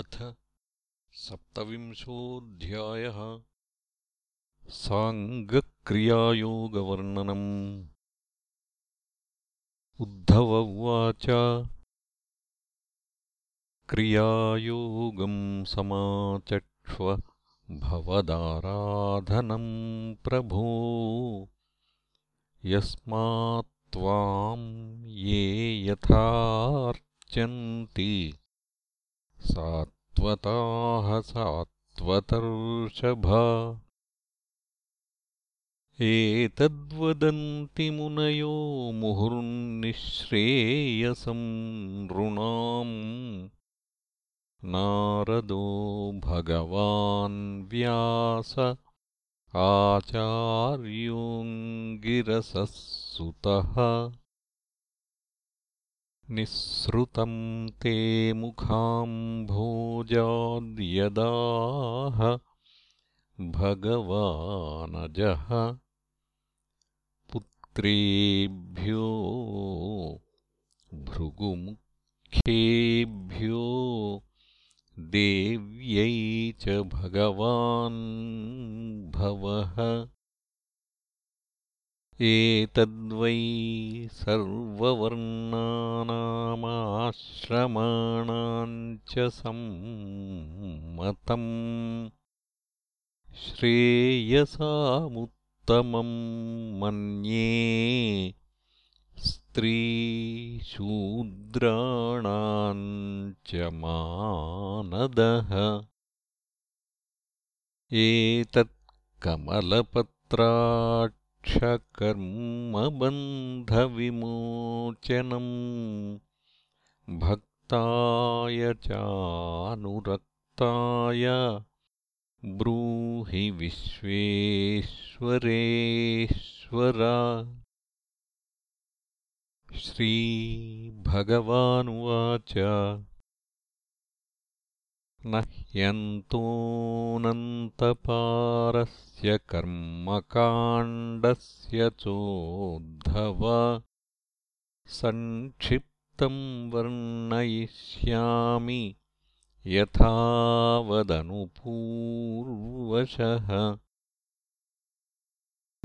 अथ सप्तविंशोऽध्यायः। साङ्गक्रियायोगवर्णनम्। उद्धव उवाच। क्रियायोगम् समाचक्ष्व भवदाराधनम् प्रभो। यस्मात्त्वाम् ये यथार्चन्ति सात्वताः सात्वतर्षभा। एतद्वदन्ति मुनयो मुहुर्निःश्रेयसम् नृणाम्। नारदो भगवान् व्यास आचार्योऽङ्गिरसः सुतः निःसृतं ते मुखाम्भोजाद्यदाह भगवानजः पुत्रेभ्यो भृगुमुख्येभ्यो देव्यै च भगवान् भवः एतद्वै सर्ववर्णानामाश्रमाणाम् च सम्मतम् श्रेयसामुत्तमम् मन्ये स्त्रीशूद्राणाम् च मानदः। एतत्कमलपत्राट् क्षकर्मबन्धविमोचनम् भक्ताय चानुरक्ताय ब्रूहि विश्वेश्वरेश्वर। श्रीभगवानुवाच। न ह्यन्तोऽनन्तपारस्य कर्मकाण्डस्य चोद्धव सङ्क्षिप्तम् वर्णयिष्यामि यथावदनुपूर्वशः।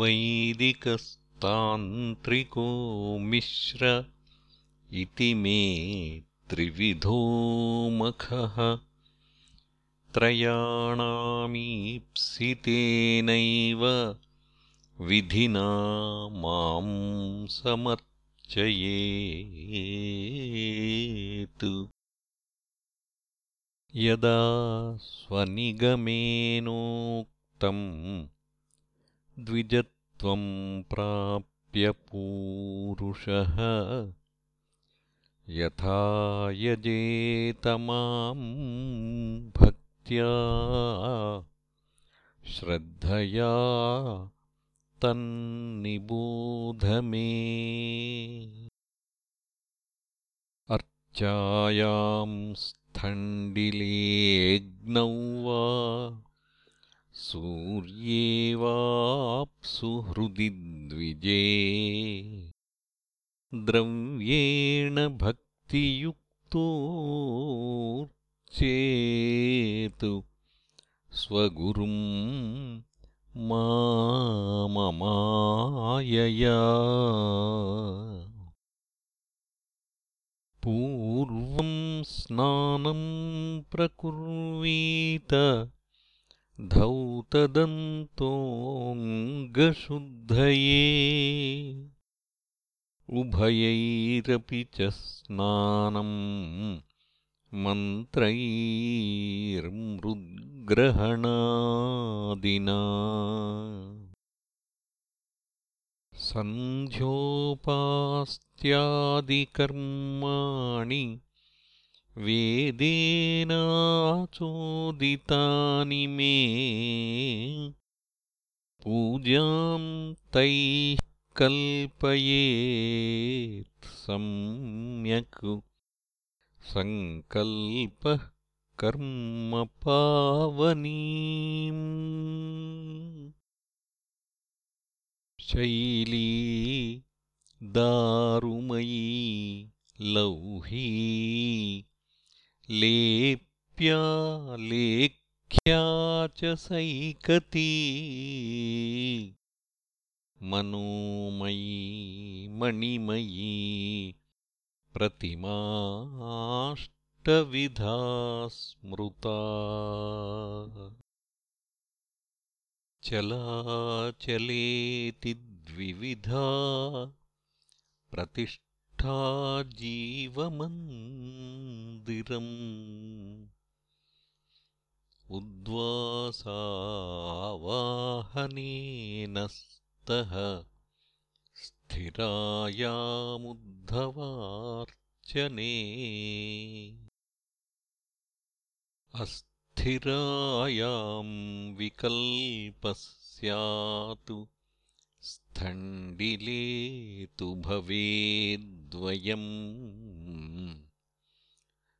वैदिकस्तान्त्रिको मिश्र इति मे त्रिविधो मखः त्रयाणामीप्सितेनैव विधिना माम् समर्चयेत्। यदा स्वनिगमेनोक्तम् द्विजत्वम् प्राप्य पूरुषः यथा यजेत माम् श्रद्धया तन्निबोध मे अर्चायाम् स्थण्डिलेऽग्नौ वा सूर्ये वाप्सु हृदि द्विजे द्रव्येण भक्तियुक्तो चेत् स्वगुरुम् माममायया पूर्वम् स्नानम् प्रकुर्वीत धौतदन्तोऽङ्गशुद्धये उभयैरपि च स्नानम् मन्त्रैर्मृद्ग्रहणादिना। सन्ध्योपास्त्यादिकर्माणि वेदेनाचोदितानि मे। पूजां तैः कल्पयेत् सम्यक् सङ्कल्पः कर्म पावनीम्। शैली दारुमयी लौही लेप्यमाना लेख्या च सैकती। मनोमयी मणिमयी प्रतिमाष्टविधा स्मृता चलाचलेति द्विविधा प्रतिष्ठा जीवमन्दिरम्। उद्वासावाहनेन स्तः स्थिरायामुद्धवार्चने। अस्थिरायां विकल्पः स्यातु स्थण्डिले तु भवेद्वयम्।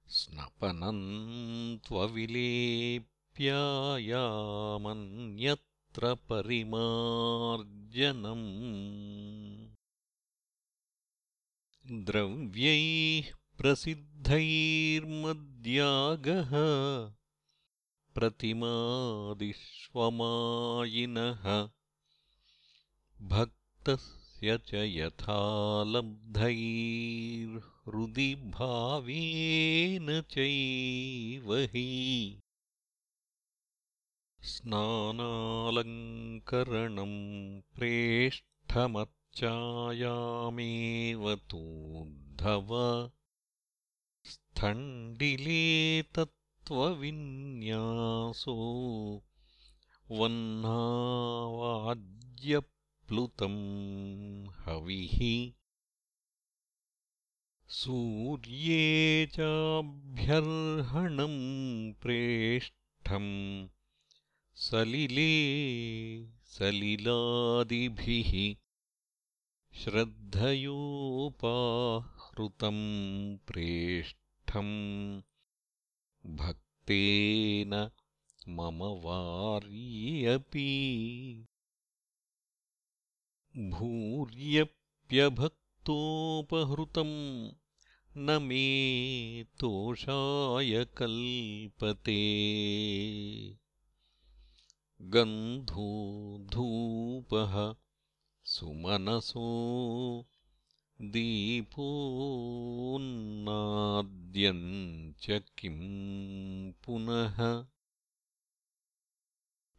स्नपनं त्वविलेप्यायामन्यत्र परिमार्जनम् द्रव्यैः प्रसिद्धैर्मद्यागः प्रतिमादिष्वमायिनः भक्तस्य च यथा लब्धैर्हृदि भावेन चैव हि। स्नानालङ्करणं प्रेष्ठमर्चायामेव तूर्धव स्थण्डिले तत्त्वविन्यासो वह्नावाज्यप्लुतं हविः। सूर्ये चाभ्यर्हणं प्रेष्ठम् सलिले सलिलादिभिः श्रद्धयोपाहृतं प्रेष्ठम् भक्तेन मम वार्यपि। भूर्यप्यभक्तोपहृतं न मे तोषाय कल्पते। गन्धो धूपः सुमनसो दीपोन्नाद्यं च किं पुनः?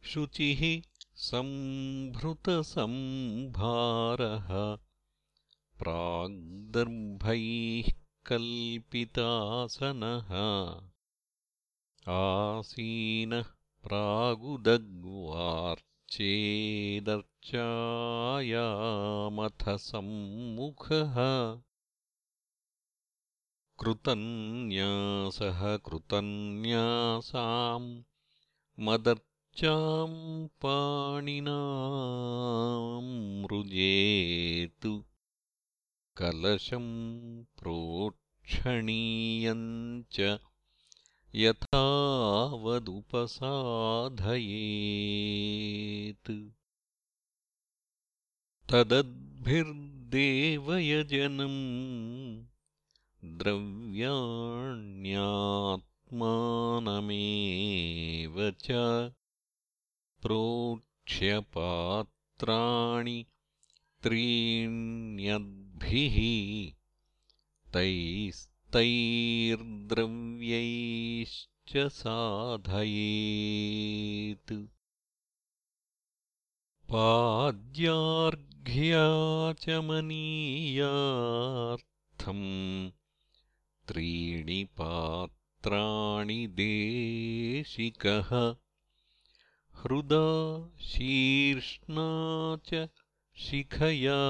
शुचिः सम्भृतसम्भारः प्राग्दर्भैः कल्पितासनः आसीनः प्रागुदग्वार्चेदर्चायामथ सम्मुखः कृतन्यासः कृतन्यासां मदर्चां पाणिनामृजेतु कलशं प्रोक्षणीयम् च यथावदुपसाधयेत्। तदद्भिर्देवयजनम् द्रव्याण्यात्मानमेव च प्रोक्ष्यपात्राणि त्रीण्यद्भिः तैस् तैर्द्रव्यैश्च साधयेत्। पाद्यार्घ्याचमनीयार्थम् त्रीणि पात्राणि देशिकः। हृदा शीर्ष्णा च शिखया।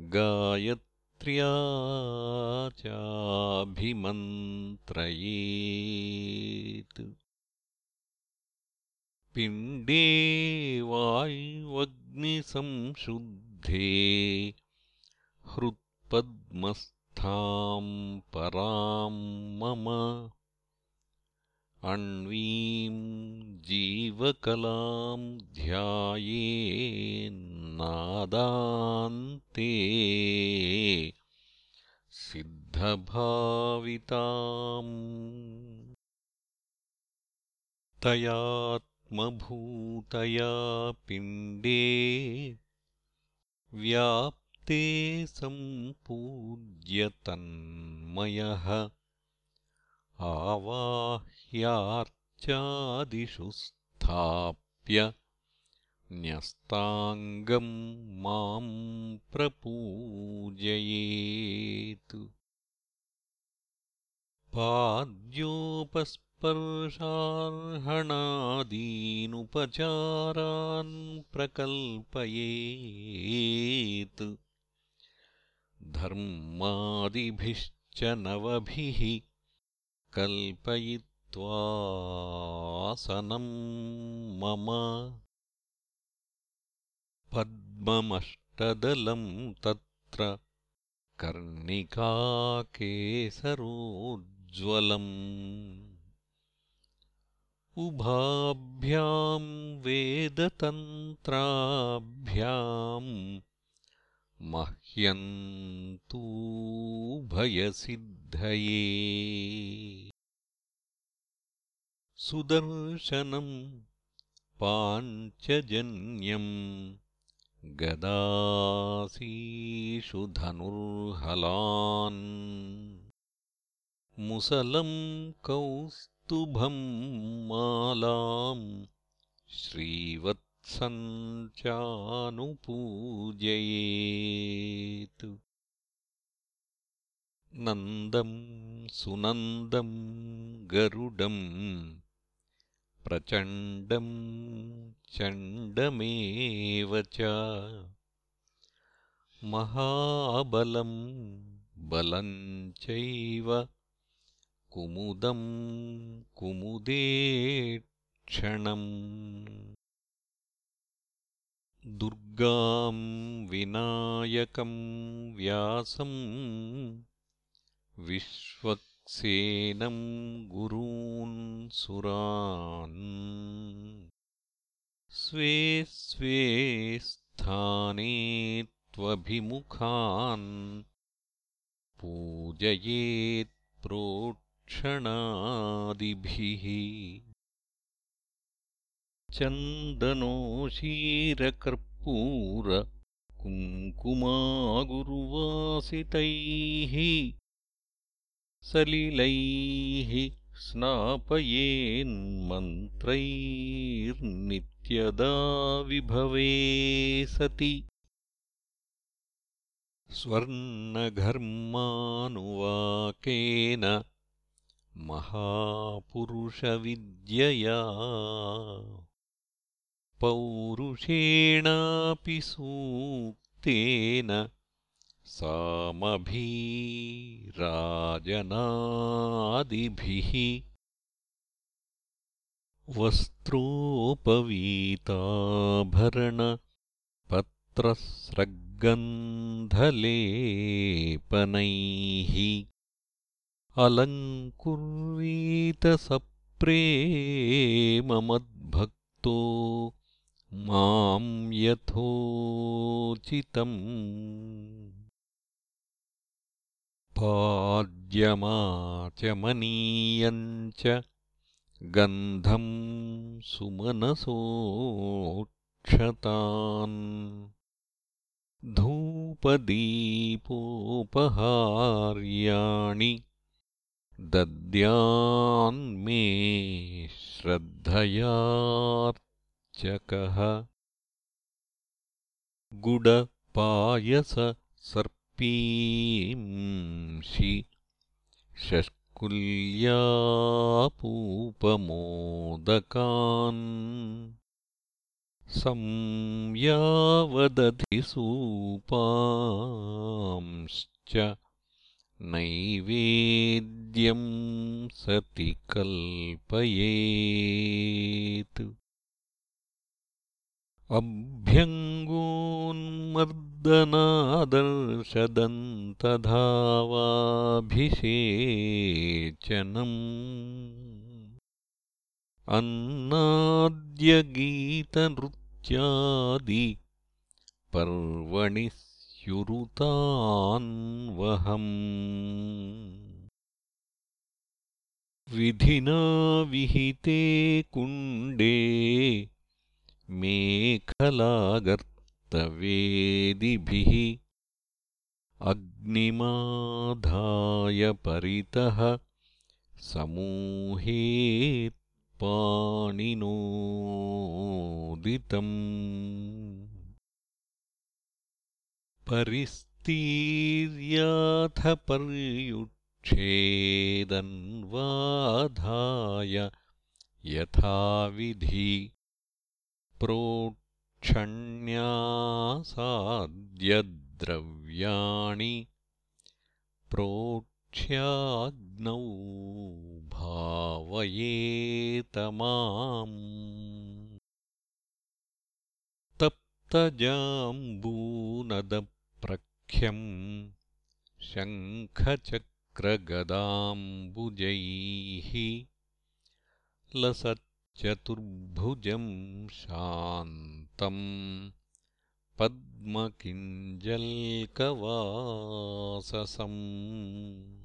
गायत् चाभिमन्त्रयेत् पिण्डे वायुवग्निसंशुद्धे हृत्पद्मस्थां परां मम अण्वीं जीवकलां ध्यायेन्नादान्ते सिद्धभाविताम् तयात्मभूतया पिण्डे व्याप्ते सम्पूज्यतन्मयः आवाह्यार्चादिषु स्थाप्य न्यस्ताङ्गम् माम् प्रपूजयेत्। पाद्योपस्पर्शार्हणादीनुपचारान् प्रकल्पयेत्। धर्मादिभिश्च नवभिः कल्पयित्वासनं मम पद्ममष्टदलं तत्र कर्णिकाकेसरोज्ज्वलम्। उभाभ्यां वेदतन्त्राभ्याम् मह्यन्तूभयसिद्धये सुदर्शनम् पाञ्चजन्यम् गदासीषु धनुर्हलान्। मुसलं कौस्तुभं मालाम् श्रीवत्सञ्चानुपूजयेत् नन्दं सुनन्दं गरुडम् प्रचण्डं चण्डमेव च। महाबलं बलं चैव कुमुदं कुमुदेक्षणम् दुर्गां विनायकं व्यासम् गुरून् सुरान् स्वे स्वे स्थाने त्वभिमुखान् पूजयेत्प्रोक्षणादिभिः चन्दनोशीरकर्पूरकुङ्कुमागुरुवासितैः सलिलैः स्नापयेन्मन्त्रैर्नित्यदा विभवे सति। स्वर्णघर्मानुवाकेन महापुरुषविद्यया पौरुषेणापि सूक्तेन सामभीराजनादिभिः वस्त्रोपवीताभरणपत्रस्रग्गन्धलेपनैः अलङ्कुर्वीतसप्रेममद्भक्तो मां यथोचितम् पाद्यमाचमनीयम् च गन्धं सुमनसोक्षतान् धूपदीपोपहार्याणि दद्यान्मे श्रद्धयार्चकः गुडपायससर्पींषि शष्कुल्यापूपमोदकान्। संयावदधिसूपांश्च नैवेद्यं सति कल्पयेत् अभ्यङ्गोन्मर्दनादर्शदन्तधावाभिषेचनम् अन्नाद्यगीतनृत्यादि पर्वणि स्युरुतान्वहम् विधिना विहिते कुण्डे मेखलागर्तवेदिभिः अग्निमाधाय परितः समूहेत्पाणिनोदितम्। परिस्तीर्याथ पर्युच्छेदन्वाधाय यथाविधि प्रोक्षण्यासाद्यद्रव्याणि प्रोक्ष्याग्नौ भावयेतमाम् तप्तजाम्बूनदप्रख्यम् शङ्खचक्रगदाम्बुजैः लसच्चतुर्भुजं शान्तम् पद्मकिञ्जल्कवाससम्।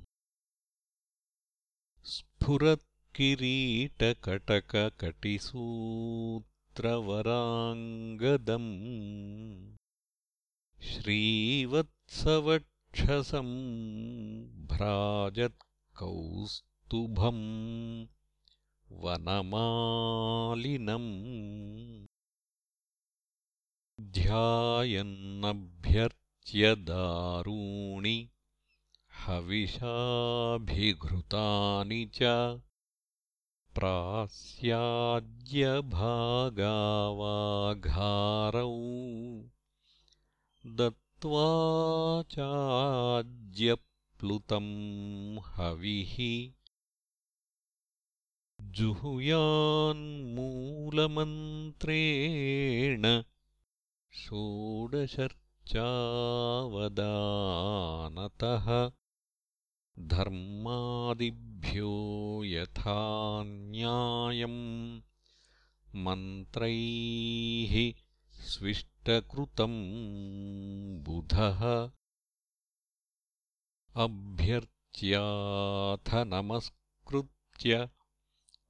स्फुरत्किरीटकटककटिसूत्रवराङ्गदम्। श्रीवत्सवक्षसं भ्राजत्कौस्तुभम् वनमालिनम् ध्यायन्नभ्यर्च्य दारूणि हविषाभिघृतानि च प्रास्याज्यभागावाघारौ दत्त्वा चाज्यप्लुतं हविः जुहुयान्मूलमन्त्रेण षोडशर्चावदानतः धर्मादिभ्यो यथा न्यायम् मन्त्रैः स्विष्टकृतम् बुधः। अभ्यर्च्याथ नमस्कृत्य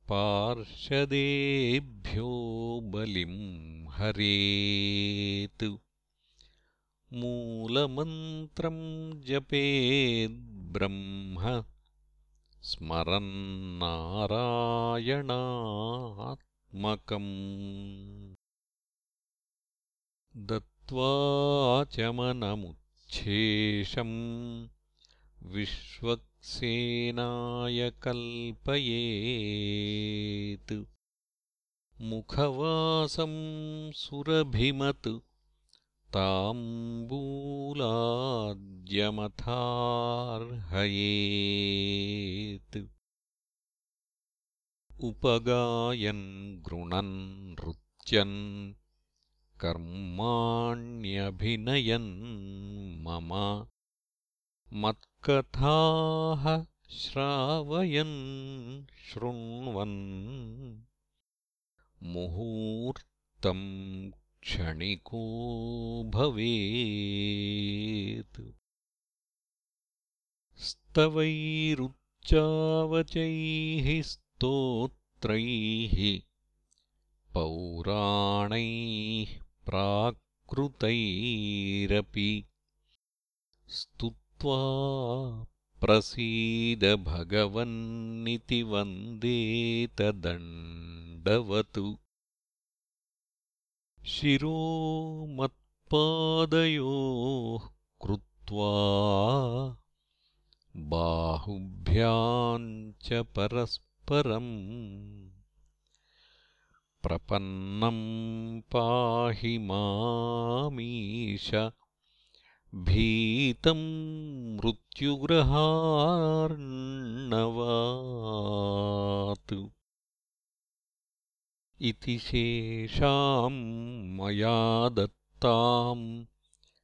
पार्षदेभ्यो बलिम् हरेत्। मूलमन्त्रम् जपेद्ब्रह्म स्मरन्नारायणात्मकम् दत्त्वाचमनमुच्छेषम् विश्वक्सेनाय कल्पयेत् मुखवासं सुरभिमत्। ताम्बूलाद्यमथार्हयेत्। उपगायन् गृणन् नृत्यन्। कर्माण्यभिनयन् मम मत्कथाः श्रावयन् शृण्वन्। मुहूर्तम् क्षणिको भवेत्। स्तवैरुच्चावचैः स्तोत्रैः पौराणैः प्राकृतैरपि प्रसीद भगवन्निति वन्देतदण्डवतु शिरो मत्पादयोः कृत्वा बाहुभ्याम् च परस्परम् प्रपन्नं पाहि मामीश भीतं मृत्युग्रहार्णवात्। इति शेषां मया दत्तां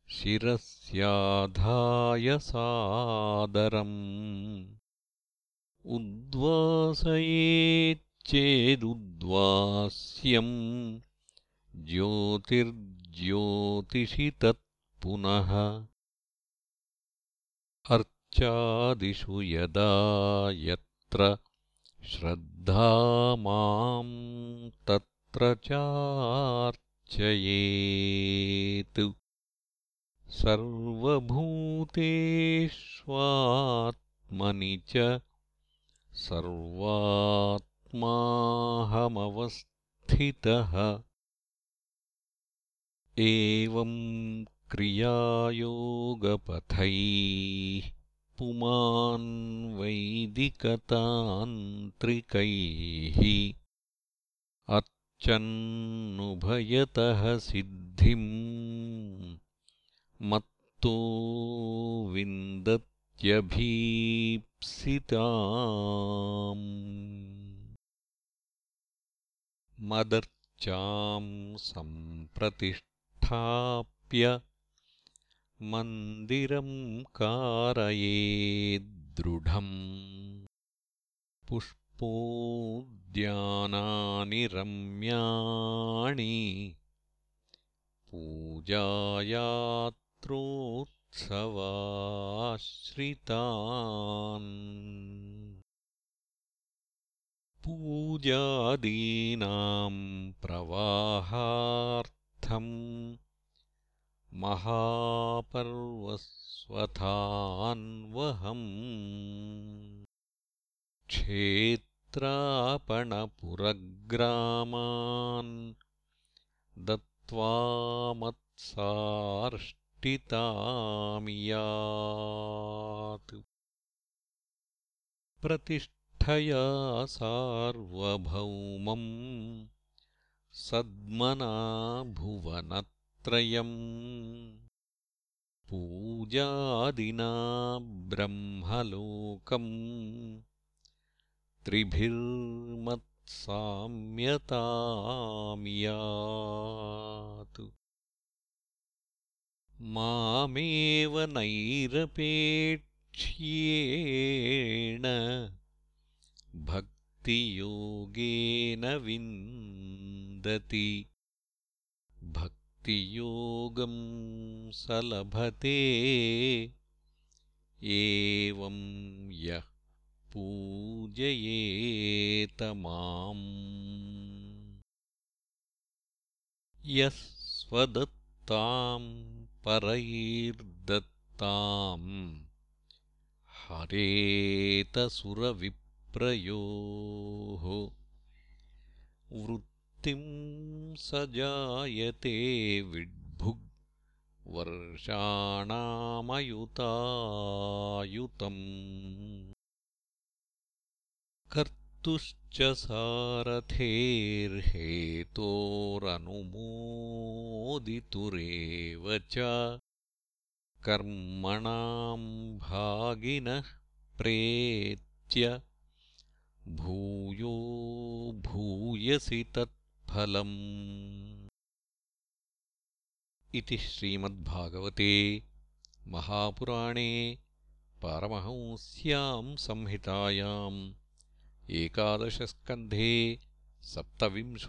शिरस्याधाय सादरम्। उद्वासयेच्चेदुद्वास्यम् ज्योतिर्ज्योतिषि तत् पुनः अर्चादिषु यदा यत्र श्रद्धा मां तत्र चार्चयेत्। सर्वभूतेष्वात्मनि च सर्वात्माहमवस्थितः। एवं क्रियायोगपथैः पुमान् वैदिकतान्त्रिकैः अर्चन्नुभयतः सिद्धिम् मत्तो विन्दत्यभीप्सिताम्। मदर्चां सम्प्रतिष्ठाप्य मन्दिरं कारयेद्दृढम् पुष्पोद्यानानि रम्याणि पूजायात्रोत्सवाश्रितान् पूजादीनां प्रवाहार्थम् महापर्वस्वथान्वहम्। क्षेत्रापणपुरग्रामान् दत्त्वा मत्सार्ष्टितामियात् प्रतिष्ठया सार्वभौमम् सद्मना भुवनत्रयम् पूजादिना ब्रह्मलोकम्। त्रिभिर्मत्साम्यतामियात्। मामेव नैरपेक्ष्येण। भक्तियोगेन विन्दति भक्तियोगं स लभते एवं यः पूजयेत माम्। यः स्वदत्तां परैर्दत्ताम्। हरेतसुरविप्रयोः स जायते विड्भुग्वर्षाणामयुतायुतम् कर्तुश्च सारथेर्हेतोरनुमोदितुरेव च कर्मणां भागिनः प्रेत्य भूयो भूयसि तत्फलम् इति श्रीमद्भागवते महापुराणे पारमहंस्याम् संहितायाम् एकादशस्कन्धे सप्तविंशोऽध्यायः